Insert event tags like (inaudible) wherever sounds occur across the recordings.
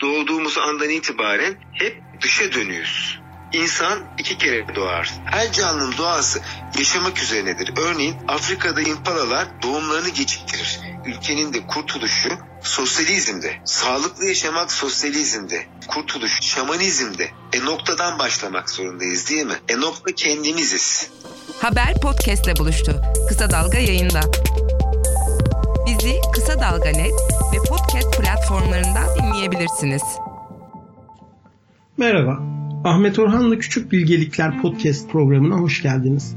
doğduğumuz andan itibaren hep dışa dönüyoruz. İnsan iki kere doğar. Her canlının doğası yaşamak üzerinedir. Örneğin Afrika'da impalalar doğumlarını geciktirir. Ülkenin de kurtuluşu sosyalizmde. Sağlıklı yaşamak sosyalizmde. Kurtuluş şamanizmde. E noktadan başlamak zorundayız değil mi? E nokta kendimiziz. Haber podcastle buluştu. Kısa Dalga yayında. Bizi Kısa Dalga Net ve podcast platformlarından dinleyebilirsiniz. Merhaba. Ahmet Orhan'la Küçük Bilgelikler podcast programına hoş geldiniz.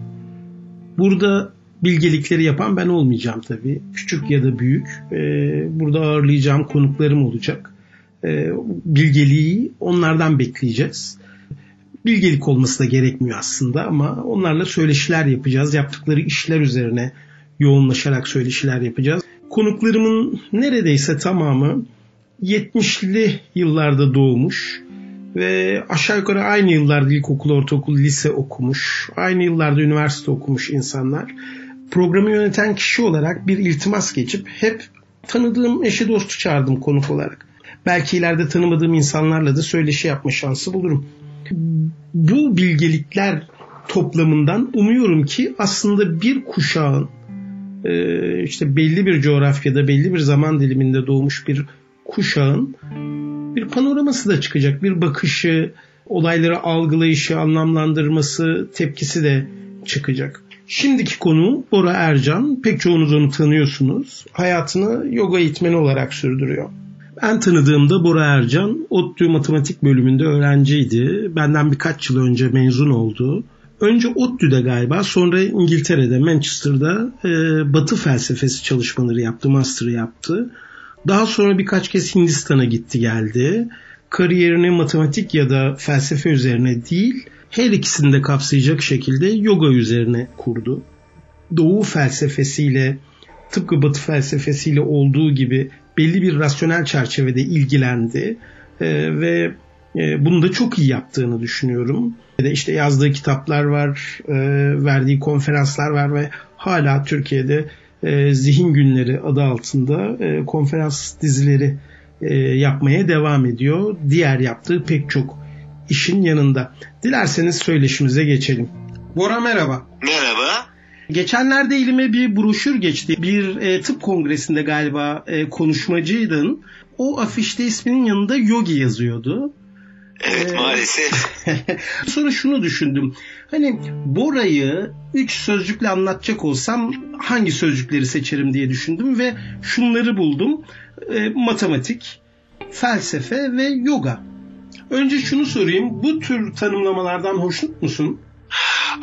Burada bilgelikleri yapan ben olmayacağım tabii. Küçük ya da büyük. Ee, burada ağırlayacağım konuklarım olacak. Ee, bilgeliği onlardan bekleyeceğiz. Bilgelik olması da gerekmiyor aslında ama onlarla söyleşiler yapacağız. Yaptıkları işler üzerine yoğunlaşarak söyleşiler yapacağız. Konuklarımın neredeyse tamamı 70'li yıllarda doğmuş ve aşağı yukarı aynı yıllarda ilkokul, ortaokul, lise okumuş, aynı yıllarda üniversite okumuş insanlar. Programı yöneten kişi olarak bir iltimas geçip hep tanıdığım eşi dostu çağırdım konuk olarak. Belki ileride tanımadığım insanlarla da söyleşi yapma şansı bulurum. Bu bilgelikler toplamından umuyorum ki aslında bir kuşağın işte belli bir coğrafyada belli bir zaman diliminde doğmuş bir kuşağın bir panoraması da çıkacak. Bir bakışı, olayları algılayışı, anlamlandırması, tepkisi de çıkacak. Şimdiki konu Bora Ercan. Pek çoğunuz onu tanıyorsunuz. Hayatını yoga eğitmeni olarak sürdürüyor. Ben tanıdığımda Bora Ercan ODTÜ matematik bölümünde öğrenciydi. Benden birkaç yıl önce mezun oldu. Önce ODTÜ'de galiba sonra İngiltere'de Manchester'da e, Batı felsefesi çalışmaları yaptı, master'ı yaptı. Daha sonra birkaç kez Hindistan'a gitti geldi. Kariyerini matematik ya da felsefe üzerine değil, her ikisini de kapsayacak şekilde yoga üzerine kurdu. Doğu felsefesiyle tıpkı Batı felsefesiyle olduğu gibi belli bir rasyonel çerçevede ilgilendi ee, ve e, bunu da çok iyi yaptığını düşünüyorum. İşte yazdığı kitaplar var, e, verdiği konferanslar var ve hala Türkiye'de e, Zihin Günleri adı altında e, konferans dizileri e, yapmaya devam ediyor. Diğer yaptığı pek çok işin yanında. Dilerseniz söyleşimize geçelim. Bora merhaba. Merhaba. Geçenlerde elime bir broşür geçti. Bir e, tıp kongresinde galiba e, konuşmacıydın. O afişte isminin yanında yogi yazıyordu. Evet ee, maalesef. (laughs) Sonra şunu düşündüm. Hani Bora'yı üç sözcükle anlatacak olsam hangi sözcükleri seçerim diye düşündüm ve şunları buldum. E, matematik, felsefe ve yoga. Önce şunu sorayım. Bu tür tanımlamalardan hoşnut musun?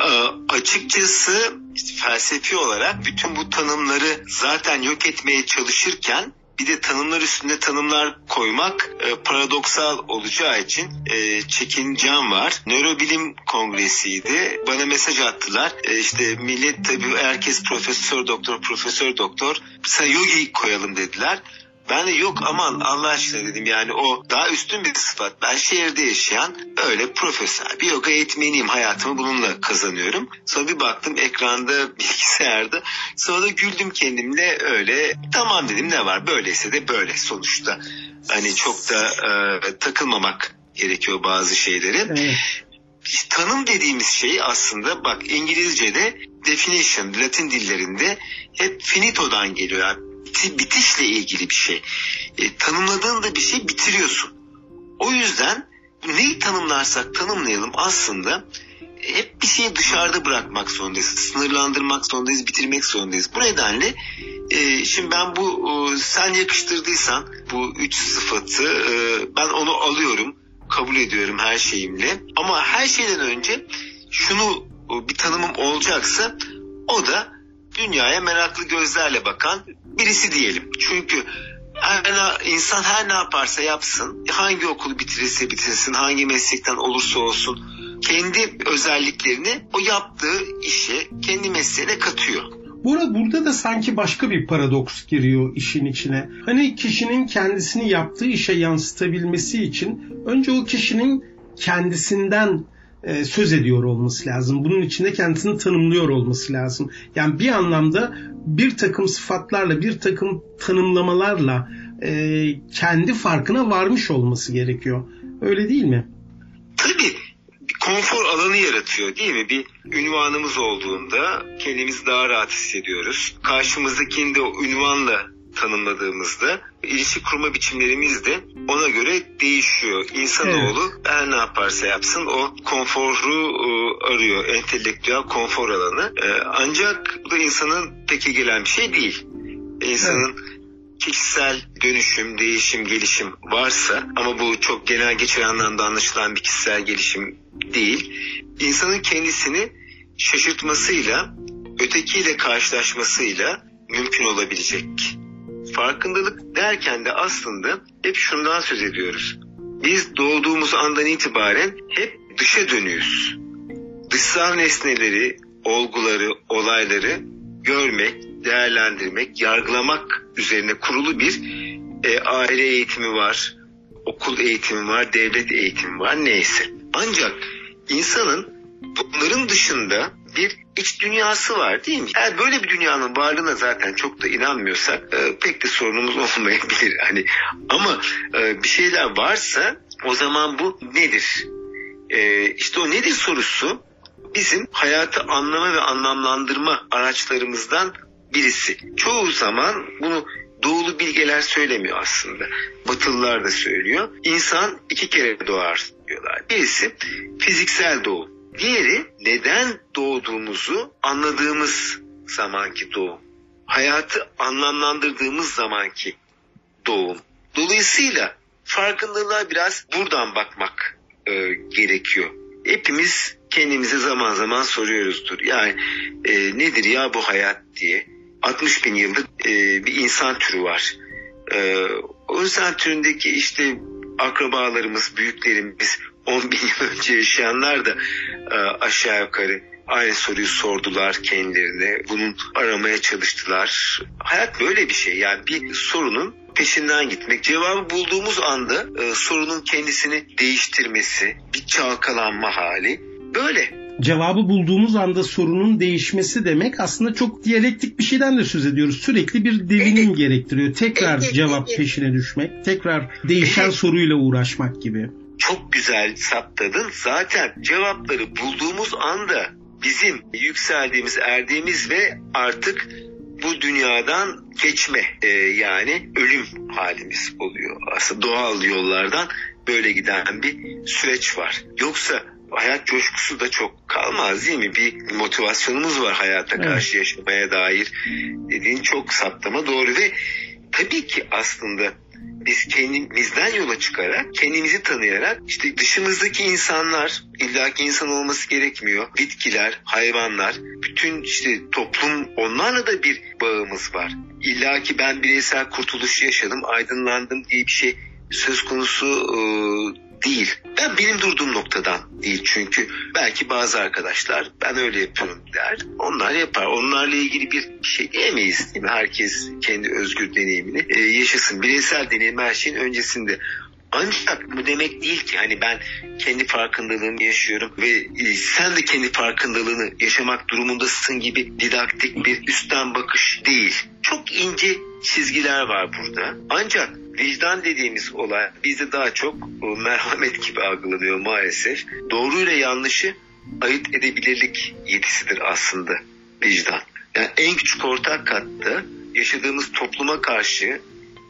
E, açıkçası işte felsefi olarak bütün bu tanımları zaten yok etmeye çalışırken bir de tanımlar üstünde tanımlar koymak e, paradoksal olacağı için e, çekincem var. Nörobilim kongresiydi. Bana mesaj attılar. E, işte millet tabii herkes profesör doktor profesör doktor. Sen yogi koyalım dediler. Ben de yok aman Allah aşkına dedim yani o daha üstün bir sıfat. Ben şehirde yaşayan öyle profesör bir yoga eğitmeniyim. Hayatımı bununla kazanıyorum. Sonra bir baktım ekranda (laughs) bilgisayarda. Sonra da güldüm kendimle öyle. Tamam dedim ne var böyleyse de böyle sonuçta. Hani çok da e, takılmamak gerekiyor bazı şeyleri. Evet. Tanım dediğimiz şey aslında bak İngilizce'de definition Latin dillerinde hep finito'dan geliyor. Yani bitişle ilgili bir şey. E, tanımladığında bir şey bitiriyorsun. O yüzden neyi tanımlarsak tanımlayalım aslında hep bir şeyi dışarıda bırakmak zorundayız. Sınırlandırmak zorundayız, bitirmek zorundayız. Bu nedenle e, şimdi ben bu e, sen yakıştırdıysan bu üç sıfatı e, ben onu alıyorum, kabul ediyorum her şeyimle. Ama her şeyden önce şunu bir tanımım olacaksa o da dünyaya meraklı gözlerle bakan birisi diyelim. Çünkü her, insan her ne yaparsa yapsın, hangi okulu bitirirse bitirsin, hangi meslekten olursa olsun kendi özelliklerini o yaptığı işe, kendi mesleğine katıyor. Burada, burada da sanki başka bir paradoks giriyor işin içine. Hani kişinin kendisini yaptığı işe yansıtabilmesi için önce o kişinin kendisinden e, söz ediyor olması lazım. Bunun içinde kendisini tanımlıyor olması lazım. Yani bir anlamda bir takım sıfatlarla, bir takım tanımlamalarla e, kendi farkına varmış olması gerekiyor. Öyle değil mi? Tabii konfor alanı yaratıyor değil mi? Bir ünvanımız olduğunda kendimizi daha rahat hissediyoruz. Karşımızdakini de o ünvanla tanımladığımızda ilişki kurma biçimlerimiz de ona göre değişiyor. İnsanoğlu evet. her ne yaparsa yapsın o konforu e, arıyor. Entelektüel konfor alanı. E, ancak bu da insanın peki gelen bir şey değil. İnsanın evet kişisel dönüşüm, değişim, gelişim varsa ama bu çok genel geçer anlamda anlaşılan bir kişisel gelişim değil. İnsanın kendisini şaşırtmasıyla, ötekiyle karşılaşmasıyla mümkün olabilecek. Farkındalık derken de aslında hep şundan söz ediyoruz. Biz doğduğumuz andan itibaren hep dışa dönüyoruz. Dışsal nesneleri, olguları, olayları görmek, değerlendirmek, yargılamak üzerine kurulu bir e, aile eğitimi var, okul eğitimi var, devlet eğitimi var neyse. Ancak insanın bunların dışında bir iç dünyası var değil mi? Eğer böyle bir dünyanın varlığına zaten çok da inanmıyorsak e, pek de sorunumuz (laughs) olmayabilir. Hani ama e, bir şeyler varsa o zaman bu nedir? E, işte o nedir sorusu bizim hayatı anlama ve anlamlandırma araçlarımızdan birisi. Çoğu zaman bunu doğulu bilgeler söylemiyor aslında. Batılılar da söylüyor. İnsan iki kere doğar diyorlar. Birisi fiziksel doğum. Diğeri neden doğduğumuzu anladığımız zamanki doğum. Hayatı anlamlandırdığımız zamanki doğum. Dolayısıyla farkındalığa biraz buradan bakmak e, gerekiyor. Hepimiz kendimize zaman zaman soruyoruzdur. Yani e, nedir ya bu hayat diye. 60 bin yıllık e, bir insan türü var. E, o insan türündeki işte akrabalarımız, büyüklerimiz 10 bin yıl önce yaşayanlar da e, aşağı yukarı aynı soruyu sordular kendilerine. Bunun aramaya çalıştılar. Hayat böyle bir şey. Yani bir sorunun peşinden gitmek. Cevabı bulduğumuz anda e, sorunun kendisini değiştirmesi, bir çalkalanma hali böyle cevabı bulduğumuz anda sorunun değişmesi demek aslında çok diyalektik bir şeyden de söz ediyoruz. Sürekli bir devinim gerektiriyor. Tekrar cevap peşine düşmek, tekrar değişen soruyla uğraşmak gibi. Çok güzel saptadın. Zaten cevapları bulduğumuz anda bizim yükseldiğimiz, erdiğimiz ve artık bu dünyadan geçme e, yani ölüm halimiz oluyor. Aslında doğal yollardan böyle giden bir süreç var. Yoksa hayat coşkusu da çok kalmaz değil mi? Bir motivasyonumuz var hayata karşı evet. yaşamaya dair dediğin çok saptama doğru ve tabii ki aslında biz kendimizden yola çıkarak, kendimizi tanıyarak işte dışımızdaki insanlar, illaki insan olması gerekmiyor. Bitkiler, hayvanlar, bütün işte toplum onlarla da bir bağımız var. İlla ki ben bireysel kurtuluş yaşadım, aydınlandım diye bir şey söz konusu e, değil. Ben benim durduğum noktadan değil çünkü belki bazı arkadaşlar ben öyle yapıyorum der. Onlar yapar. Onlarla ilgili bir şey diyemeyiz değil mi? Herkes kendi özgür deneyimini e, yaşasın. Bireysel deneyim her şeyin öncesinde. Ancak bu demek değil ki hani ben kendi farkındalığımı yaşıyorum ve e, sen de kendi farkındalığını yaşamak durumundasın gibi didaktik bir üstten bakış değil. Çok ince çizgiler var burada. Ancak vicdan dediğimiz olay bizde daha çok merhamet gibi algılanıyor maalesef. Doğruyla yanlışı ayırt edebilirlik yetisidir aslında vicdan. Yani en küçük ortak katta yaşadığımız topluma karşı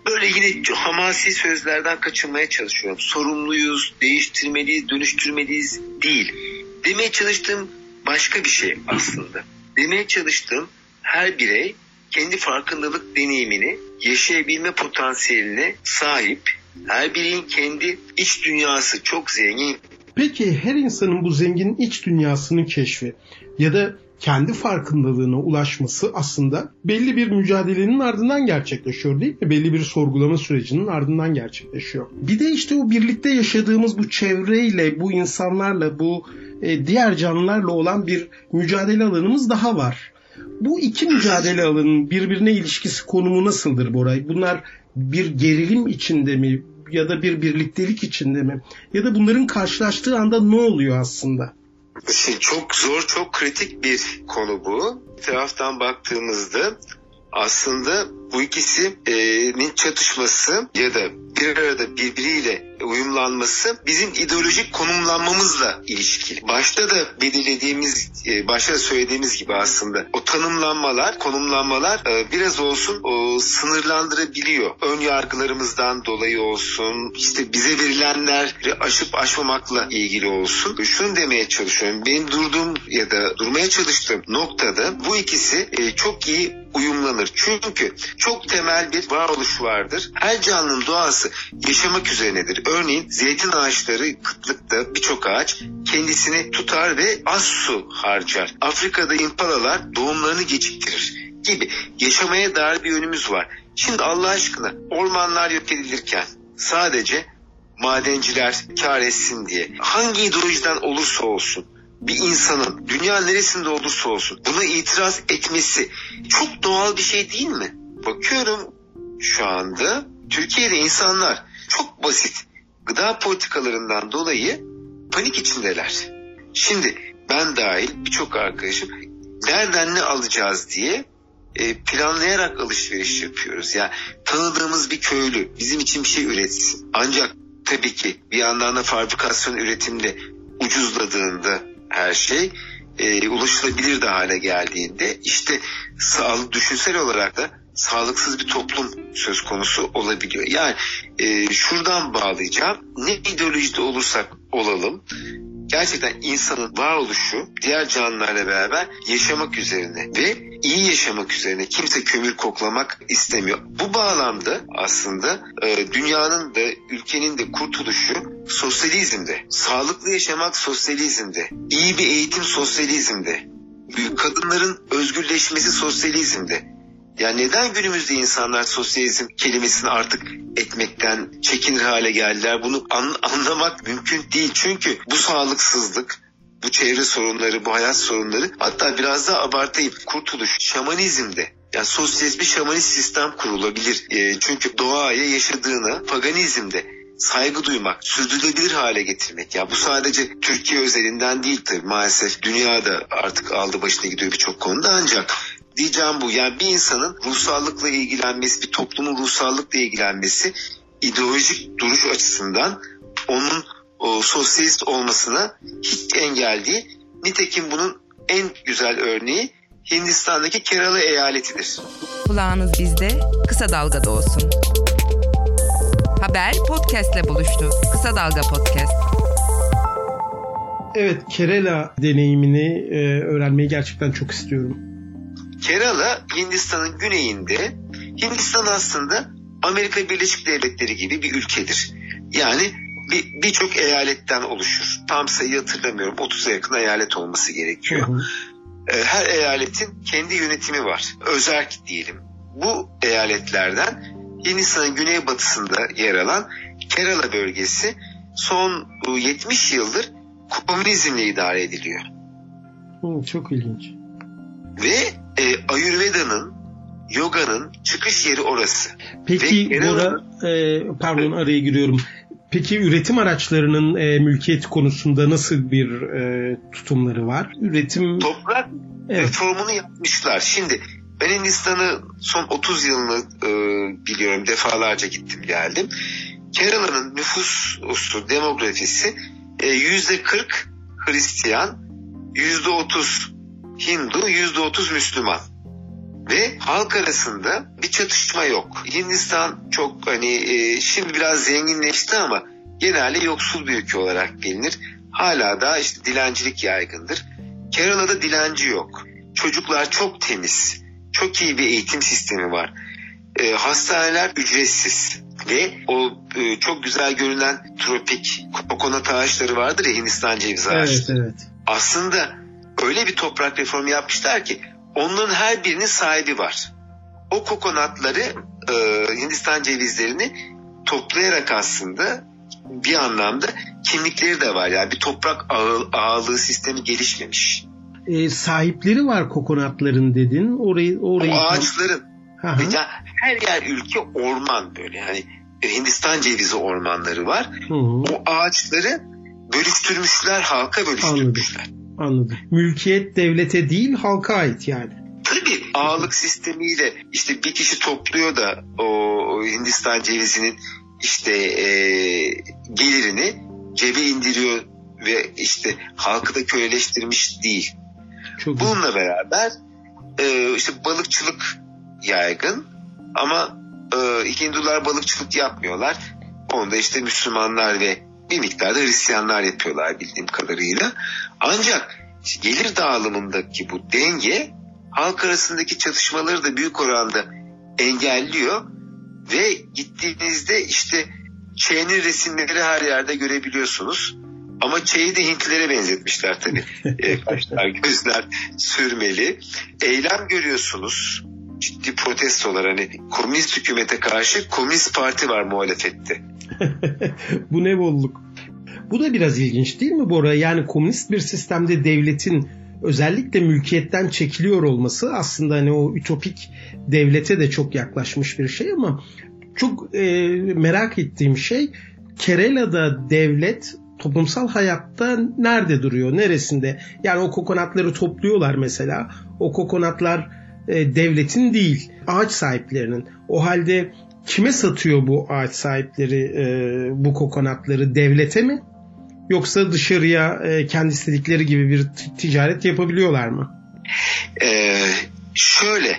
böyle yine hamasi sözlerden kaçınmaya çalışıyorum. Sorumluyuz, değiştirmeliyiz, dönüştürmeliyiz değil. Demeye çalıştığım başka bir şey aslında. Demeye çalıştığım her birey kendi farkındalık deneyimini yaşayabilme potansiyeline sahip. Her birinin kendi iç dünyası çok zengin. Peki her insanın bu zengin iç dünyasının keşfi ya da kendi farkındalığına ulaşması aslında belli bir mücadelenin ardından gerçekleşiyor değil mi? Belli bir sorgulama sürecinin ardından gerçekleşiyor. Bir de işte o birlikte yaşadığımız bu çevreyle, bu insanlarla, bu e, diğer canlılarla olan bir mücadele alanımız daha var. Bu iki mücadele alanının birbirine ilişkisi konumu nasıldır Boray? Bunlar bir gerilim içinde mi ya da bir birliktelik içinde mi? Ya da bunların karşılaştığı anda ne oluyor aslında? Çok zor, çok kritik bir konu bu. Bir taraftan baktığımızda aslında bu ikisinin çatışması ya da bir arada birbiriyle uyumlanması bizim ideolojik konumlanmamızla ilişkili. Başta da belirlediğimiz, e, başta da söylediğimiz gibi aslında o tanımlanmalar, konumlanmalar e, biraz olsun o sınırlandırabiliyor. Ön yargılarımızdan dolayı olsun, işte bize verilenleri aşıp aşmamakla ilgili olsun. Şunu demeye çalışıyorum. Benim durduğum ya da durmaya çalıştığım noktada bu ikisi e, çok iyi uyumlanır. Çünkü çok temel bir varoluş vardır. Her canlının doğası yaşamak üzerinedir. Örneğin zeytin ağaçları kıtlıkta birçok ağaç kendisini tutar ve az su harcar. Afrika'da impalalar doğumlarını geciktirir gibi yaşamaya dair bir yönümüz var. Şimdi Allah aşkına ormanlar yok edilirken sadece madenciler kar etsin diye hangi ideolojiden olursa olsun bir insanın dünya neresinde olursa olsun buna itiraz etmesi çok doğal bir şey değil mi? Bakıyorum şu anda Türkiye'de insanlar çok basit gıda politikalarından dolayı panik içindeler. Şimdi ben dahil birçok arkadaşım nereden ne alacağız diye e, planlayarak alışveriş yapıyoruz. Yani tanıdığımız bir köylü bizim için bir şey üretsin. Ancak tabii ki bir yandan da fabrikasyon üretimde ucuzladığında her şey e, ulaşılabilir de hale geldiğinde işte sağlık düşünsel olarak da sağlıksız bir toplum söz konusu olabiliyor. Yani e, şuradan bağlayacağım. Ne ideolojide olursak olalım gerçekten insanın varoluşu diğer canlılarla beraber yaşamak üzerine ve iyi yaşamak üzerine kimse kömür koklamak istemiyor. Bu bağlamda aslında e, dünyanın da ülkenin de kurtuluşu sosyalizmde. Sağlıklı yaşamak sosyalizmde. iyi bir eğitim sosyalizmde. Kadınların özgürleşmesi sosyalizmde. Ya neden günümüzde insanlar sosyalizm kelimesini artık etmekten çekinir hale geldiler? Bunu an, (laughs) anlamak mümkün değil. Çünkü bu sağlıksızlık, bu çevre sorunları, bu hayat sorunları hatta biraz daha abartayım. Kurtuluş şamanizmde yani sosyalist bir şamanist sistem kurulabilir. E, çünkü doğaya yaşadığına paganizmde saygı duymak, sürdürülebilir hale getirmek. Ya bu sadece Türkiye özelinden değil tabii maalesef dünyada artık aldı başına gidiyor birçok konuda ancak diyeceğim bu. Yani bir insanın ruhsallıkla ilgilenmesi, bir toplumun ruhsallıkla ilgilenmesi ideolojik duruş açısından onun o, sosyalist olmasına hiç engel değil. Nitekim bunun en güzel örneği Hindistan'daki Kerala eyaletidir. Kulağınız bizde, kısa dalgada olsun. Haber podcastle buluştu. Kısa Dalga Podcast. Evet, Kerala deneyimini e, öğrenmeyi gerçekten çok istiyorum. Kerala Hindistan'ın güneyinde. Hindistan aslında Amerika Birleşik Devletleri gibi bir ülkedir. Yani birçok bir eyaletten oluşur. Tam sayıyı hatırlamıyorum. 30'a yakın eyalet olması gerekiyor. Hı hı. Ee, her eyaletin kendi yönetimi var. Özerk diyelim. Bu eyaletlerden Hindistan'ın güneybatısında yer alan Kerala bölgesi son 70 yıldır komünizmle idare ediliyor. Hı, çok ilginç. Ve e, Ayurveda'nın, yoganın çıkış yeri orası. Peki Ve Bora, e, pardon araya giriyorum. Peki üretim araçlarının e, mülkiyet konusunda nasıl bir e, tutumları var? Üretim toprak evet. reformunu yapmışlar. Şimdi ben Hindistan'ı son 30 yılını e, biliyorum. Defalarca gittim geldim. Kerala'nın nüfusu, demografisi e, yüzde 40 Hristiyan, yüzde 30 Hindu, yüzde 30 Müslüman. Ve halk arasında bir çatışma yok. Hindistan çok hani e, şimdi biraz zenginleşti ama genelde yoksul bir ülke olarak bilinir. Hala da işte dilencilik yaygındır. Kerala'da dilenci yok. Çocuklar çok temiz. Çok iyi bir eğitim sistemi var. E, hastaneler ücretsiz ve o e, çok güzel görünen tropik kokonat ağaçları vardır ya Hindistan cevizi ağaçları. Evet, evet. Aslında öyle bir toprak reformu yapmışlar ki onların her birinin sahibi var. O kokonatları e, Hindistan cevizlerini toplayarak aslında bir anlamda kimlikleri de var. Yani bir toprak ağ, ağlığı sistemi gelişmemiş. E, sahipleri var kokonatların dedin. Orayı, orayı... O ağaçların. Ya, her yer ülke orman böyle. Yani Hindistan cevizi ormanları var. Hı hı. O ağaçları bölüştürmüşler, halka bölüştürmüşler. Anladım. Anladım. Mülkiyet devlete değil halka ait yani. Tabii ağalık sistemiyle işte bir kişi topluyor da o Hindistan cevizinin işte e, gelirini cebe indiriyor ve işte halkı da köleleştirmiş değil. Çok Bununla beraber e, işte balıkçılık yaygın ama e, Hindular balıkçılık yapmıyorlar. Onu da işte Müslümanlar ve bir miktarda Hristiyanlar yapıyorlar bildiğim kadarıyla. Ancak gelir dağılımındaki bu denge halk arasındaki çatışmaları da büyük oranda engelliyor ve gittiğinizde işte Çey'nin resimleri her yerde görebiliyorsunuz. Ama Çey'i de Hintlilere benzetmişler tabii. (laughs) e, kaşlar, gözler sürmeli. Eylem görüyorsunuz. Ciddi protestolar hani komünist hükümete karşı komünist parti var muhalefette. (laughs) Bu ne bolluk. Bu da biraz ilginç değil mi Bora? Yani komünist bir sistemde devletin özellikle mülkiyetten çekiliyor olması aslında hani o ütopik devlete de çok yaklaşmış bir şey ama çok e, merak ettiğim şey Kerala'da devlet toplumsal hayatta nerede duruyor, neresinde? Yani o kokonatları topluyorlar mesela. O kokonatlar e, devletin değil, ağaç sahiplerinin. O halde kime satıyor bu ağaç sahipleri e, bu kokonatları? Devlete mi? Yoksa dışarıya e, kendi istedikleri gibi bir ticaret yapabiliyorlar mı? Ee, şöyle,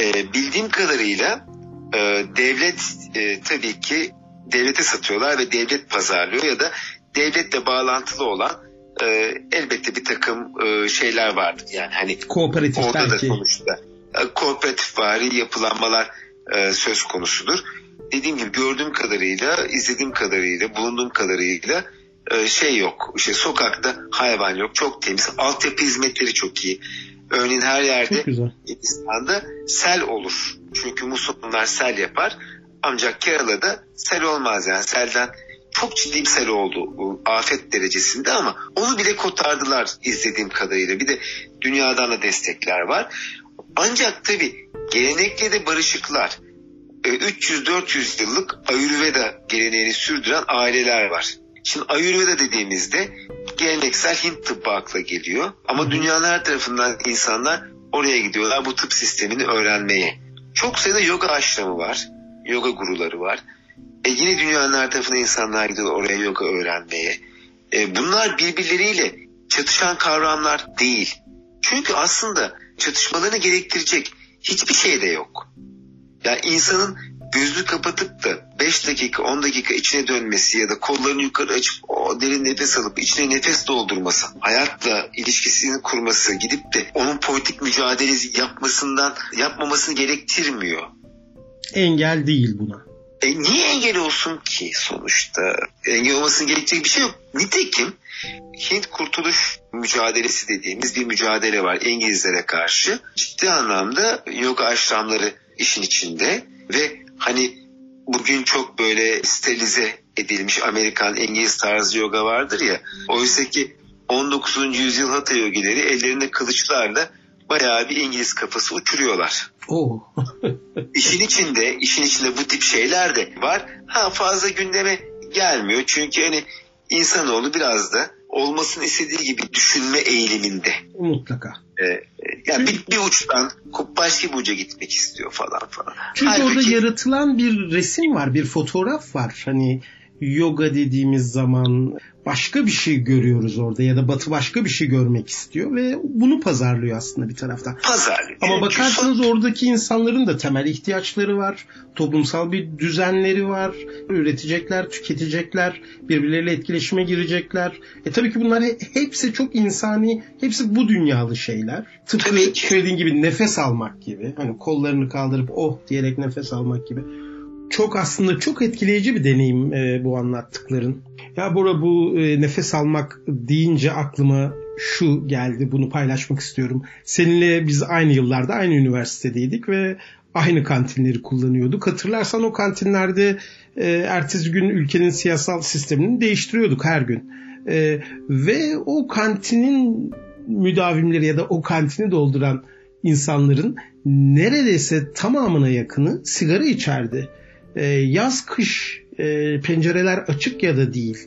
e, bildiğim kadarıyla e, devlet e, tabii ki devlete satıyorlar ve devlet pazarlıyor ya da devletle bağlantılı olan e, elbette bir takım e, şeyler vardır. Yani hani kooperatif orada belki. da sonuçta e, kooperatif vari yapılanmalar e, söz konusudur. Dediğim gibi gördüğüm kadarıyla, izlediğim kadarıyla, bulunduğum kadarıyla e, şey yok. İşte sokakta hayvan yok. Çok temiz. Altyapı hizmetleri çok iyi. Örneğin her yerde Hindistan'da sel olur. Çünkü musonlar sel yapar. Ancak Kerala'da sel olmaz yani selden çok ciddi bir sel oldu afet derecesinde ama onu bile kotardılar izlediğim kadarıyla. Bir de dünyadan da destekler var. Ancak tabii gelenekle de barışıklar. 300-400 e, yıllık Ayurveda geleneğini sürdüren aileler var. Şimdi Ayurveda dediğimizde geleneksel Hint tıbbı akla geliyor. Ama dünyanın her tarafından insanlar oraya gidiyorlar bu tıp sistemini öğrenmeye. Çok sayıda yoga aşramı var. Yoga guruları var. E yine dünyanın her tarafından insanlar gidiyor oraya yoga öğrenmeye. E bunlar birbirleriyle çatışan kavramlar değil. Çünkü aslında çatışmalarını gerektirecek hiçbir şey de yok. Yani insanın gözünü kapatıp da 5 dakika 10 dakika içine dönmesi ya da kollarını yukarı açıp o derin nefes alıp içine nefes doldurması, hayatla ilişkisini kurması, gidip de onun politik mücadelesi yapmasından yapmamasını gerektirmiyor. Engel değil buna. E niye engel olsun ki sonuçta? Engel olmasının gerektiği bir şey yok. Nitekim Hint kurtuluş mücadelesi dediğimiz bir mücadele var İngilizlere karşı. Ciddi anlamda yoga aşramları işin içinde ve hani bugün çok böyle sterilize edilmiş Amerikan İngiliz tarzı yoga vardır ya. Oysa ki 19. yüzyıl Hatha yogileri ellerinde kılıçlarla bayağı bir İngiliz kafası uçuruyorlar. Oh. (laughs) işin içinde, işin içinde bu tip şeyler de var. Ha fazla gündeme gelmiyor. Çünkü hani insanoğlu biraz da olmasını istediği gibi düşünme eğiliminde. Mutlaka. Ee, yani bir, bir uçtan başka bir uca gitmek istiyor falan falan. Çünkü Halbuki, orada yaratılan bir resim var, bir fotoğraf var. Hani yoga dediğimiz zaman başka bir şey görüyoruz orada ya da Batı başka bir şey görmek istiyor ve bunu pazarlıyor aslında bir taraftan. Pazarlıyor. Ama bakarsanız oradaki insanların da temel ihtiyaçları var. Toplumsal bir düzenleri var. Üretecekler, tüketecekler, birbirleriyle etkileşime girecekler. E tabii ki bunlar hepsi çok insani, hepsi bu dünyalı şeyler. Tıpkı söylediğin gibi nefes almak gibi. Hani kollarını kaldırıp oh diyerek nefes almak gibi çok aslında çok etkileyici bir deneyim e, bu anlattıkların. Ya Bora bu e, nefes almak deyince aklıma şu geldi bunu paylaşmak istiyorum. Seninle biz aynı yıllarda aynı üniversitedeydik ve aynı kantinleri kullanıyorduk. Hatırlarsan o kantinlerde e, ertesi gün ülkenin siyasal sistemini değiştiriyorduk her gün. E, ve o kantinin müdavimleri ya da o kantini dolduran insanların neredeyse tamamına yakını sigara içerdi. E, yaz kış e, pencereler açık ya da değil.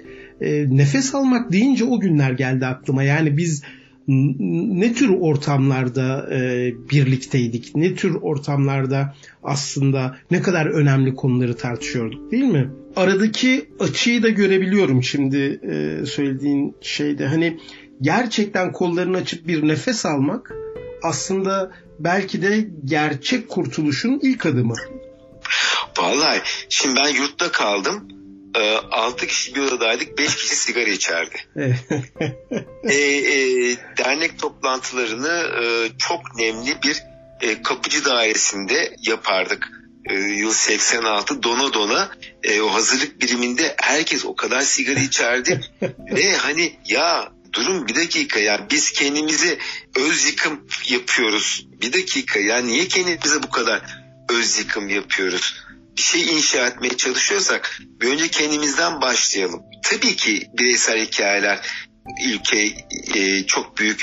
E, nefes almak deyince o günler geldi aklıma. Yani biz ne tür ortamlarda e, birlikteydik? Ne tür ortamlarda aslında ne kadar önemli konuları tartışıyorduk değil mi? Aradaki açıyı da görebiliyorum şimdi e, söylediğin şeyde. Hani gerçekten kollarını açıp bir nefes almak aslında belki de gerçek kurtuluşun ilk adımı. Vallahi şimdi ben yurtta kaldım. E, 6 kişi bir odadaydık. 5 kişi sigara içerdi. (laughs) e, e, dernek toplantılarını e, çok nemli bir e, kapıcı dairesinde yapardık. E, yıl 86 dona dona e, o hazırlık biriminde herkes o kadar sigara içerdi (laughs) ve hani ya durun bir dakika ya biz kendimize öz yıkım yapıyoruz. Bir dakika ya niye kendimize bu kadar öz yıkım yapıyoruz? Bir şey inşa etmeye çalışıyorsak önce kendimizden başlayalım. Tabii ki bireysel hikayeler ülke e, çok büyük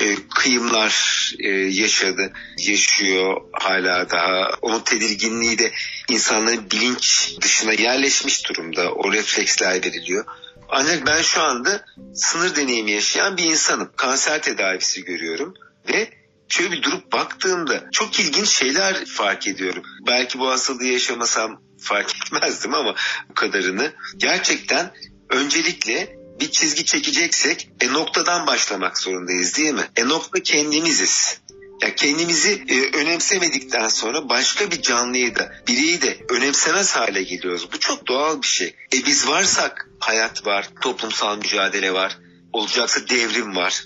e, kıyımlar e, yaşadı, yaşıyor hala daha. Onun tedirginliği de insanların bilinç dışına yerleşmiş durumda. O refleksler veriliyor. Ancak ben şu anda sınır deneyimi yaşayan bir insanım. Kanser tedavisi görüyorum ve şöyle bir durup baktığımda çok ilginç şeyler fark ediyorum. Belki bu hastalığı yaşamasam fark (laughs) etmezdim ama bu kadarını. Gerçekten öncelikle bir çizgi çekeceksek e noktadan başlamak zorundayız değil mi? E nokta kendimiziz. Ya kendimizi e, önemsemedikten sonra başka bir canlıyı da bireyi de önemsemez hale geliyoruz. Bu çok doğal bir şey. E biz varsak hayat var, toplumsal mücadele var, olacaksa devrim var.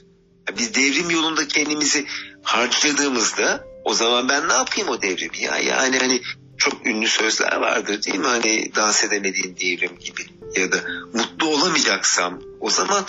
Ya biz devrim yolunda kendimizi harcadığımızda o zaman ben ne yapayım o devrimi ya? Yani hani çok ünlü sözler vardır değil mi? Hani dans edemediğin devrim gibi ya da mutlu olamayacaksam o zaman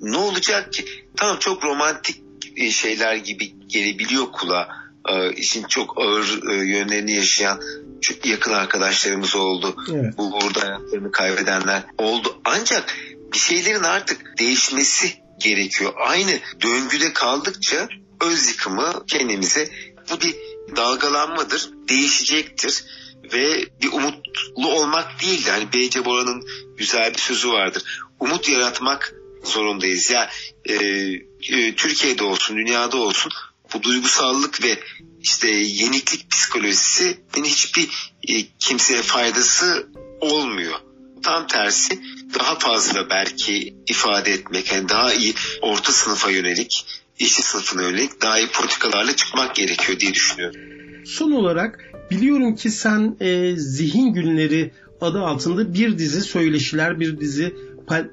ne olacak ki? Tamam çok romantik e, şeyler gibi gelebiliyor kulağa. E, işin çok ağır e, yönlerini yaşayan çok yakın arkadaşlarımız oldu. Evet. Bu burada hayatlarını kaybedenler oldu. Ancak bir şeylerin artık değişmesi gerekiyor. Aynı döngüde kaldıkça öz yıkımı kendimize bu bir dalgalanmadır, değişecektir ve bir umutlu olmak değil de hani B.C. Bora'nın güzel bir sözü vardır. Umut yaratmak zorundayız. Ya e, e, Türkiye'de olsun, dünyada olsun bu duygusallık ve işte yeniklik psikolojisi hiçbir e, kimseye faydası olmuyor. Tam tersi daha fazla belki ifade etmek, yani daha iyi orta sınıfa yönelik, işçi sınıfına yönelik daha iyi politikalarla çıkmak gerekiyor diye düşünüyorum. Son olarak biliyorum ki sen e, Zihin Günleri adı altında bir dizi söyleşiler, bir dizi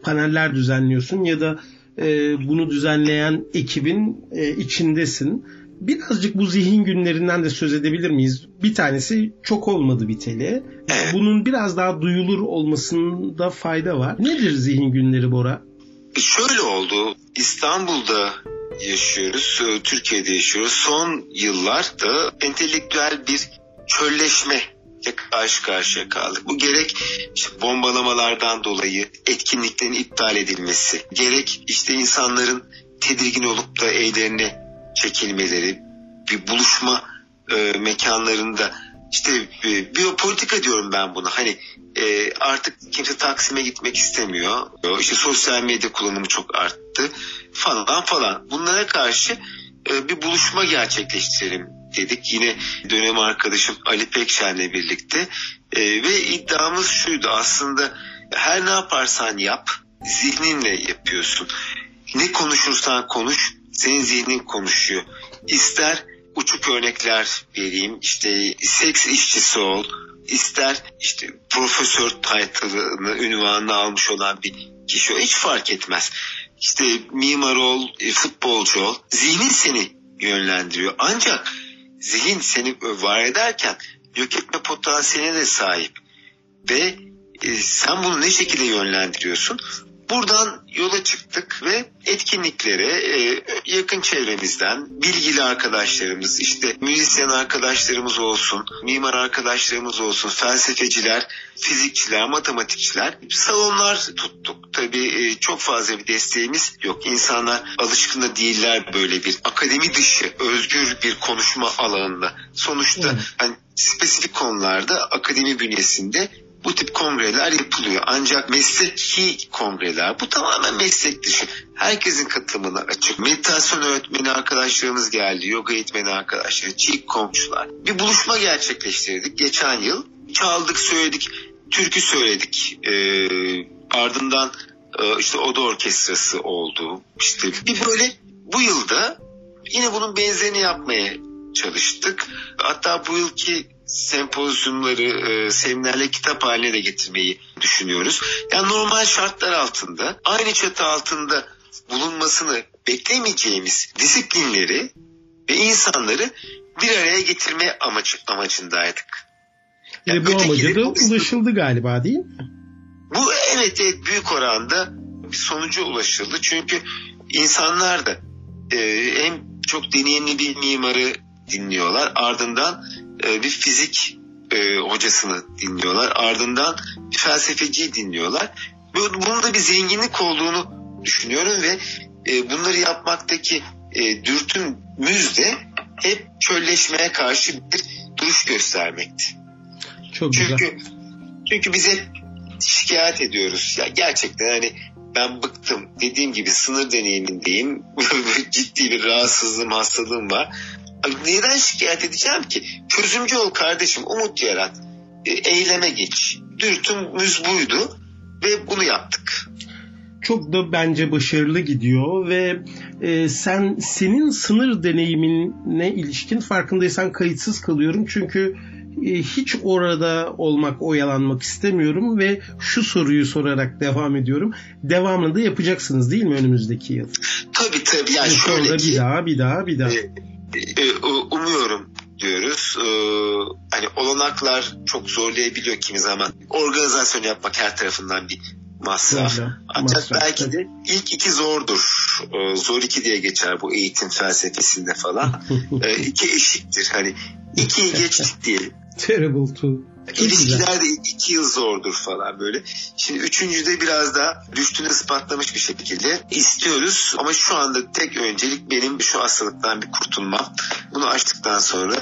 paneller düzenliyorsun ya da e, bunu düzenleyen ekibin e, içindesin. Birazcık bu zihin günlerinden de söz edebilir miyiz? Bir tanesi çok olmadı biteli. Bunun biraz daha duyulur olmasında fayda var. Nedir zihin günleri Bora? Şöyle oldu. İstanbul'da yaşıyoruz, e, Türkiye'de yaşıyoruz. Son yıllarda entelektüel bir çölleşme karşı karşıya kaldık. Bu gerek işte bombalamalardan dolayı etkinliklerin iptal edilmesi, gerek işte insanların tedirgin olup da evlerine çekilmeleri, bir buluşma e, mekanlarında işte e, biyopolitika diyorum ben buna. Hani e, artık kimse Taksim'e gitmek istemiyor. İşte sosyal medya kullanımı çok arttı falan falan. Bunlara karşı e, bir buluşma gerçekleştirelim dedik. Yine dönem arkadaşım Ali Pekşen'le birlikte e, ve iddiamız şuydu aslında her ne yaparsan yap zihninle yapıyorsun. Ne konuşursan konuş senin zihnin konuşuyor. İster uçuk örnekler vereyim işte seks işçisi ol ister işte profesör title'ını ünvanını almış olan bir kişi o hiç fark etmez. İşte mimar ol, e, futbolcu ol. Zihnin seni yönlendiriyor. Ancak zihin seni var ederken yok etme potansiyeline de sahip. Ve e, sen bunu ne şekilde yönlendiriyorsun? Buradan yola çıktık ve etkinliklere e, yakın çevremizden bilgili arkadaşlarımız, işte müzisyen arkadaşlarımız olsun, mimar arkadaşlarımız olsun, felsefeciler, fizikçiler, matematikçiler salonlar tuttuk. Tabii e, çok fazla bir desteğimiz yok. İnsanlar alışkın da değiller böyle bir akademi dışı özgür bir konuşma alanında. Sonuçta evet. hani spesifik konularda akademi bünyesinde bu tip kongreler yapılıyor. Ancak mesleki kongreler bu tamamen meslek dışı. Herkesin katılımına açık. Meditasyon öğretmeni arkadaşlarımız geldi. Yoga eğitmeni arkadaşlar, çiğ komşular. Bir buluşma gerçekleştirdik geçen yıl. Çaldık, söyledik, türkü söyledik. Ee, ardından e, işte oda orkestrası oldu. İşte bir böyle bu yılda yine bunun benzerini yapmaya çalıştık. Hatta bu yılki sempozyumları e, seminerle kitap haline de getirmeyi düşünüyoruz. Yani normal şartlar altında aynı çatı altında bulunmasını beklemeyeceğimiz disiplinleri ve insanları bir araya getirme amacı, amacındaydık. Yani e, bu amaca da ulaşıldı galiba değil mi? Bu evet, evet büyük oranda bir sonuca ulaşıldı. Çünkü insanlar da e, hem çok deneyimli bir mimarı dinliyorlar. Ardından e, bir fizik e, hocasını dinliyorlar. Ardından bir felsefeciyi dinliyorlar. Bunun da bir zenginlik olduğunu düşünüyorum ve e, bunları yapmaktaki e, dürtümüz de hep çölleşmeye karşı bir duruş göstermekti. Çok çünkü, güzel. Çünkü biz hep şikayet ediyoruz. Ya gerçekten hani ben bıktım. Dediğim gibi sınır deneyimindeyim. (laughs) Ciddi bir rahatsızlığım, hastalığım var. Neden şikayet edeceğim ki? Çözümcü ol kardeşim, umut yarat. E, eyleme geç. Dürtümüz buydu ve bunu yaptık. Çok da bence başarılı gidiyor ve e, sen senin sınır deneyimine ilişkin farkındaysan kayıtsız kalıyorum çünkü e, hiç orada olmak, oyalanmak istemiyorum ve şu soruyu sorarak devam ediyorum. Devamını da yapacaksınız değil mi önümüzdeki yıl? Tabii tabii. Yani şöyle ki, bir daha, bir daha, bir daha. E, e, umuyorum diyoruz. Ee, hani olanaklar çok zorlayabiliyor kimi zaman. Organizasyon yapmak her tarafından bir masraf. Öyle, Ancak masraf, belki de ilk iki zordur. Ee, zor iki diye geçer bu eğitim felsefesinde falan. (laughs) ee, iki eşiktir. Hani ikiyi (laughs) geçtik diyelim. Terrible two. İlişkiler de iki yıl zordur falan böyle. Şimdi üçüncüde biraz daha düştüğünü ispatlamış bir şekilde istiyoruz. Ama şu anda tek öncelik benim şu hastalıktan bir kurtulmam. Bunu açtıktan sonra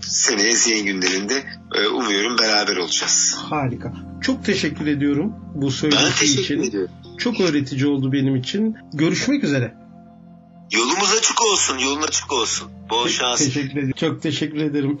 seneye zihin günlerinde e, umuyorum beraber olacağız. Harika. Çok teşekkür ediyorum bu söylediğin için. Ediyorum. Çok öğretici oldu benim için. Görüşmek üzere. Yolumuz açık olsun, yolun açık olsun. Bol şans. Teşekkür ederim. Çok teşekkür ederim.